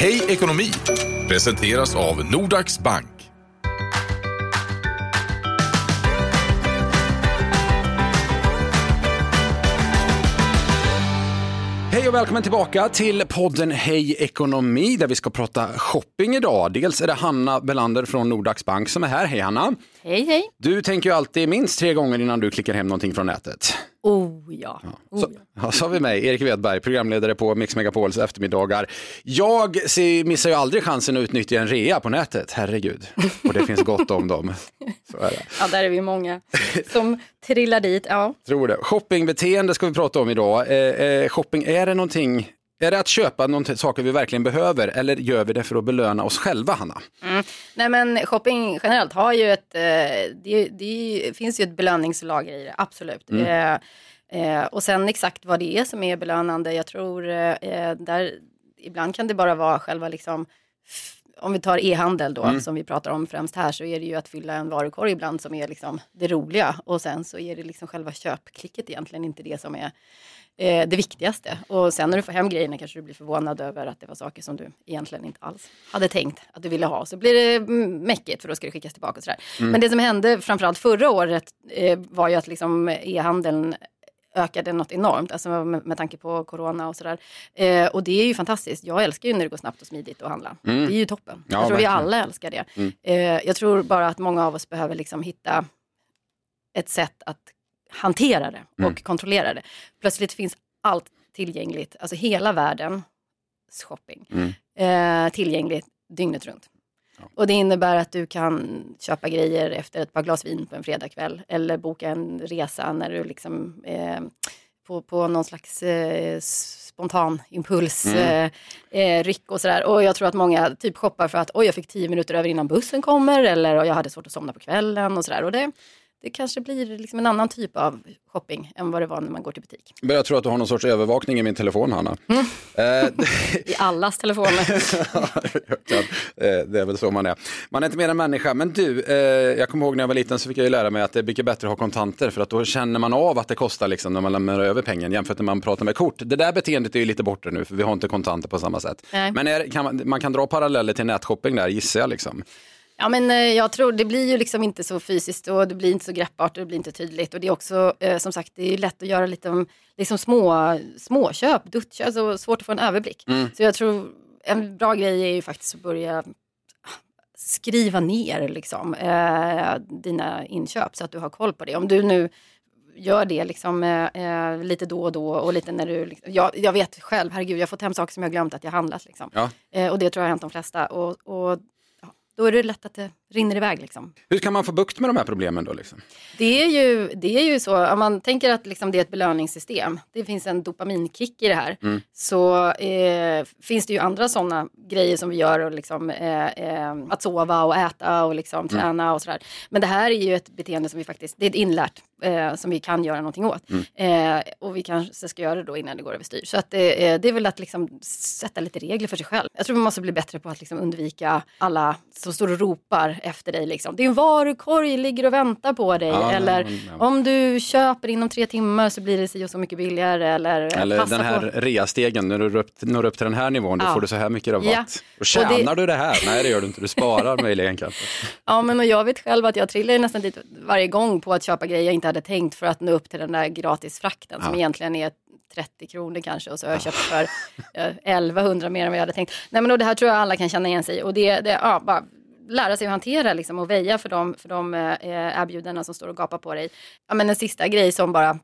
Hej ekonomi presenteras av Nordax Bank. Hej och välkommen tillbaka till podden Hej Ekonomi där vi ska prata shopping idag. Dels är det Hanna Belander från Nordax Bank som är här. Hej Hanna! Hej hej! Du tänker ju alltid minst tre gånger innan du klickar hem någonting från nätet. Oh ja. Oh, Så, ja, så har vi mig, Erik Wedberg, programledare på Mix Megapols eftermiddagar. Jag ser, missar ju aldrig chansen att utnyttja en rea på nätet, herregud. Och det finns gott om dem. Ja, där är vi många som trillar dit. Ja. Tror det. Shoppingbeteende ska vi prata om idag. Eh, eh, shopping, är det någonting är det att köpa någonting, saker vi verkligen behöver eller gör vi det för att belöna oss själva, Hanna? Mm. Nej men shopping generellt har ju ett, eh, det, det finns ju ett belöningslager i det, absolut. Mm. Eh, eh, och sen exakt vad det är som är belönande, jag tror eh, där, ibland kan det bara vara själva liksom om vi tar e-handel då, Mm. som vi pratar om främst här, så är det ju att fylla en varukorg ibland som är liksom det roliga. Och sen så är det liksom själva köpklicket egentligen inte det som är eh, det viktigaste. Och sen när du får hem grejerna kanske du blir förvånad över att det var saker som du egentligen inte alls hade tänkt att du ville ha. Så blir det mm, mäckigt för då ska det skickas tillbaka och sådär. Men det som hände framförallt förra året eh, var ju att liksom e-handeln ökade något enormt, alltså med, med tanke på corona och sådär. Eh, och det är ju fantastiskt. Jag älskar ju när det går snabbt och smidigt att handla. Det är ju toppen. Ja, jag tror vi verkligen. alla älskar det. Eh, jag tror bara att många av oss behöver liksom hitta ett sätt att hantera det och Mm. kontrollera det. Plötsligt finns allt tillgängligt, alltså hela världens shopping, Mm. eh, tillgängligt dygnet runt. Och det innebär att du kan köpa grejer efter ett par glas vin på en fredagkväll eller boka en resa när du liksom eh, på, på någon slags eh, spontan impuls, eh, eh, ryck och sådär. Och jag tror att många typ shoppar för att oj, jag fick tio minuter över innan bussen kommer eller jag hade svårt att somna på kvällen och sådär. Och det, det kanske blir liksom en annan typ av shopping än vad det var när man går till butik. Börjar tro att du har någon sorts övervakning i min telefon, Hanna. Mm. Eh, I allas telefoner. Jag. Eh, det är väl så man är. Man är inte mer än människa. Men du, eh, jag kommer ihåg när jag var liten så fick jag ju lära mig att det är mycket bättre att ha kontanter för att då känner man av att det kostar liksom när man lämnar över pengen jämfört när man pratar med kort. Det där beteendet är ju lite borta nu för vi har inte kontanter på samma sätt. Nej. Men är, kan man, man kan dra paralleller till nätshopping där gissar jag liksom. Ja men eh, jag tror det blir ju liksom inte så fysiskt och det blir inte så greppbart och det blir inte tydligt. Och det är också eh, som sagt det är lätt att göra lite om, liksom små, småköp, duttköp, alltså svårt att få en överblick. Så jag tror en bra grej är ju faktiskt att börja skriva ner liksom, eh, dina inköp så att du har koll på det. Om du nu gör det liksom, eh, lite då och då och lite när du... Liksom, jag, jag vet själv, herregud, jag har fått hem saker som jag glömt att jag handlat. Liksom. Ja. Eh, och det tror jag har hänt de flesta. Och, och då är det lätt att det rinner iväg. Liksom. Hur kan man få bukt med de här problemen då? Liksom? Det, är ju, det är ju så, om man tänker att liksom det är ett belöningssystem, det finns en dopaminkick i det här, så eh, finns det ju andra sådana grejer som vi gör, och liksom, eh, eh, att sova och äta och liksom, träna och sådär. Men det här är ju ett beteende som vi faktiskt, det är ett inlärt eh, som vi kan göra någonting åt. Eh, och vi kanske ska göra det då innan det går överstyr. Så att, eh, det är väl att liksom sätta lite regler för sig själv. Jag tror vi måste bli bättre på att liksom undvika alla som står och ropar efter dig. Liksom. Din varukorg ligger och väntar på dig. Ja, eller men, ja. om du köper inom tre timmar så blir det si och så mycket billigare. Eller, eh, Eller den här på. reastegen, när du når upp, når upp till den här nivån, då Ja. får du så här mycket rabatt. Ja. Och tjänar Och det- du det här? Nej, det gör du inte. Du sparar möjligen kanske. Ja, men och jag vet själv att jag trillar nästan dit varje gång på att köpa grejer jag inte hade tänkt för att nå upp till den där gratisfrakten som Ja. egentligen är 30 kronor kanske och så har jag köpt för eh, 1100 mer än vad jag hade tänkt. Nej men och det här tror jag alla kan känna igen sig i och det, det ja, bara lära sig att hantera liksom, och väja för de, för de eh, erbjudandena som står och gapar på dig. Ja, men en sista grej som bara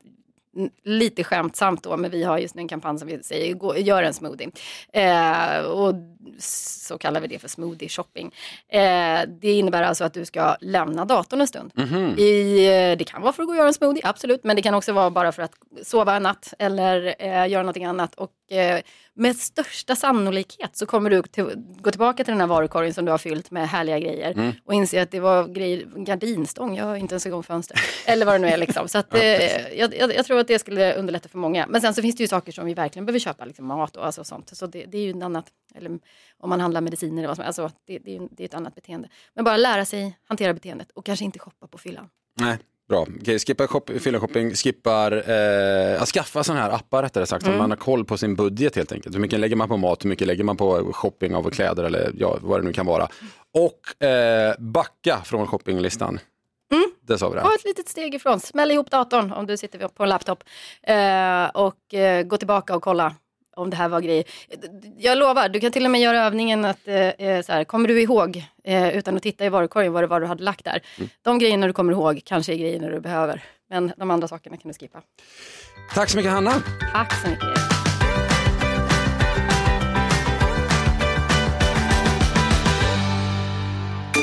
lite skämtsamt då, men vi har just nu en kampanj som vi säger, gå, gör en smoothie. Eh, och så kallar vi det för smoothie shopping. Eh, det innebär alltså att du ska lämna datorn en stund. I, eh, det kan vara för att gå och göra en smoothie, absolut, men det kan också vara bara för att sova en natt eller eh, göra någonting annat. Och eh, med största sannolikhet så kommer du till, gå tillbaka till den här varukorgen som du har fyllt med härliga grejer och inse att det var grejer, gardinstång, jag har inte ens en gång fönster. Eller vad det nu är liksom. Så att, eh, jag, jag, jag tror att det skulle underlätta för många. Men sen så finns det ju saker som vi verkligen behöver köpa, liksom mat och alltså sånt. Så det, det är ju ett annat, eller om man handlar mediciner eller vad som helst, alltså, det, det, är, det är ett annat beteende. Men bara lära sig hantera beteendet och kanske inte shoppa på fyllan. Nej, Bra. Okej, skippa shop, shopping, skippar, eh, att skaffa sådana här appar rättare sagt, Mm. man har koll på sin budget helt enkelt. Hur mycket lägger man på mat, hur mycket lägger man på shopping av kläder eller ja, vad det nu kan vara. Och eh, backa från shoppinglistan. Mm. Det sa vi. Ta ett litet steg ifrån, smäll ihop datorn om du sitter på en laptop eh, och eh, gå tillbaka och kolla om det här var grejer. Jag lovar, du kan till och med göra övningen att, eh, eh, så här, kommer du ihåg, eh, utan att titta i varukorgen, vad det var du hade lagt där. Mm. De grejerna du kommer ihåg kanske är grejerna du behöver, men de andra sakerna kan du skippa. Tack så mycket Hanna. Tack så mycket.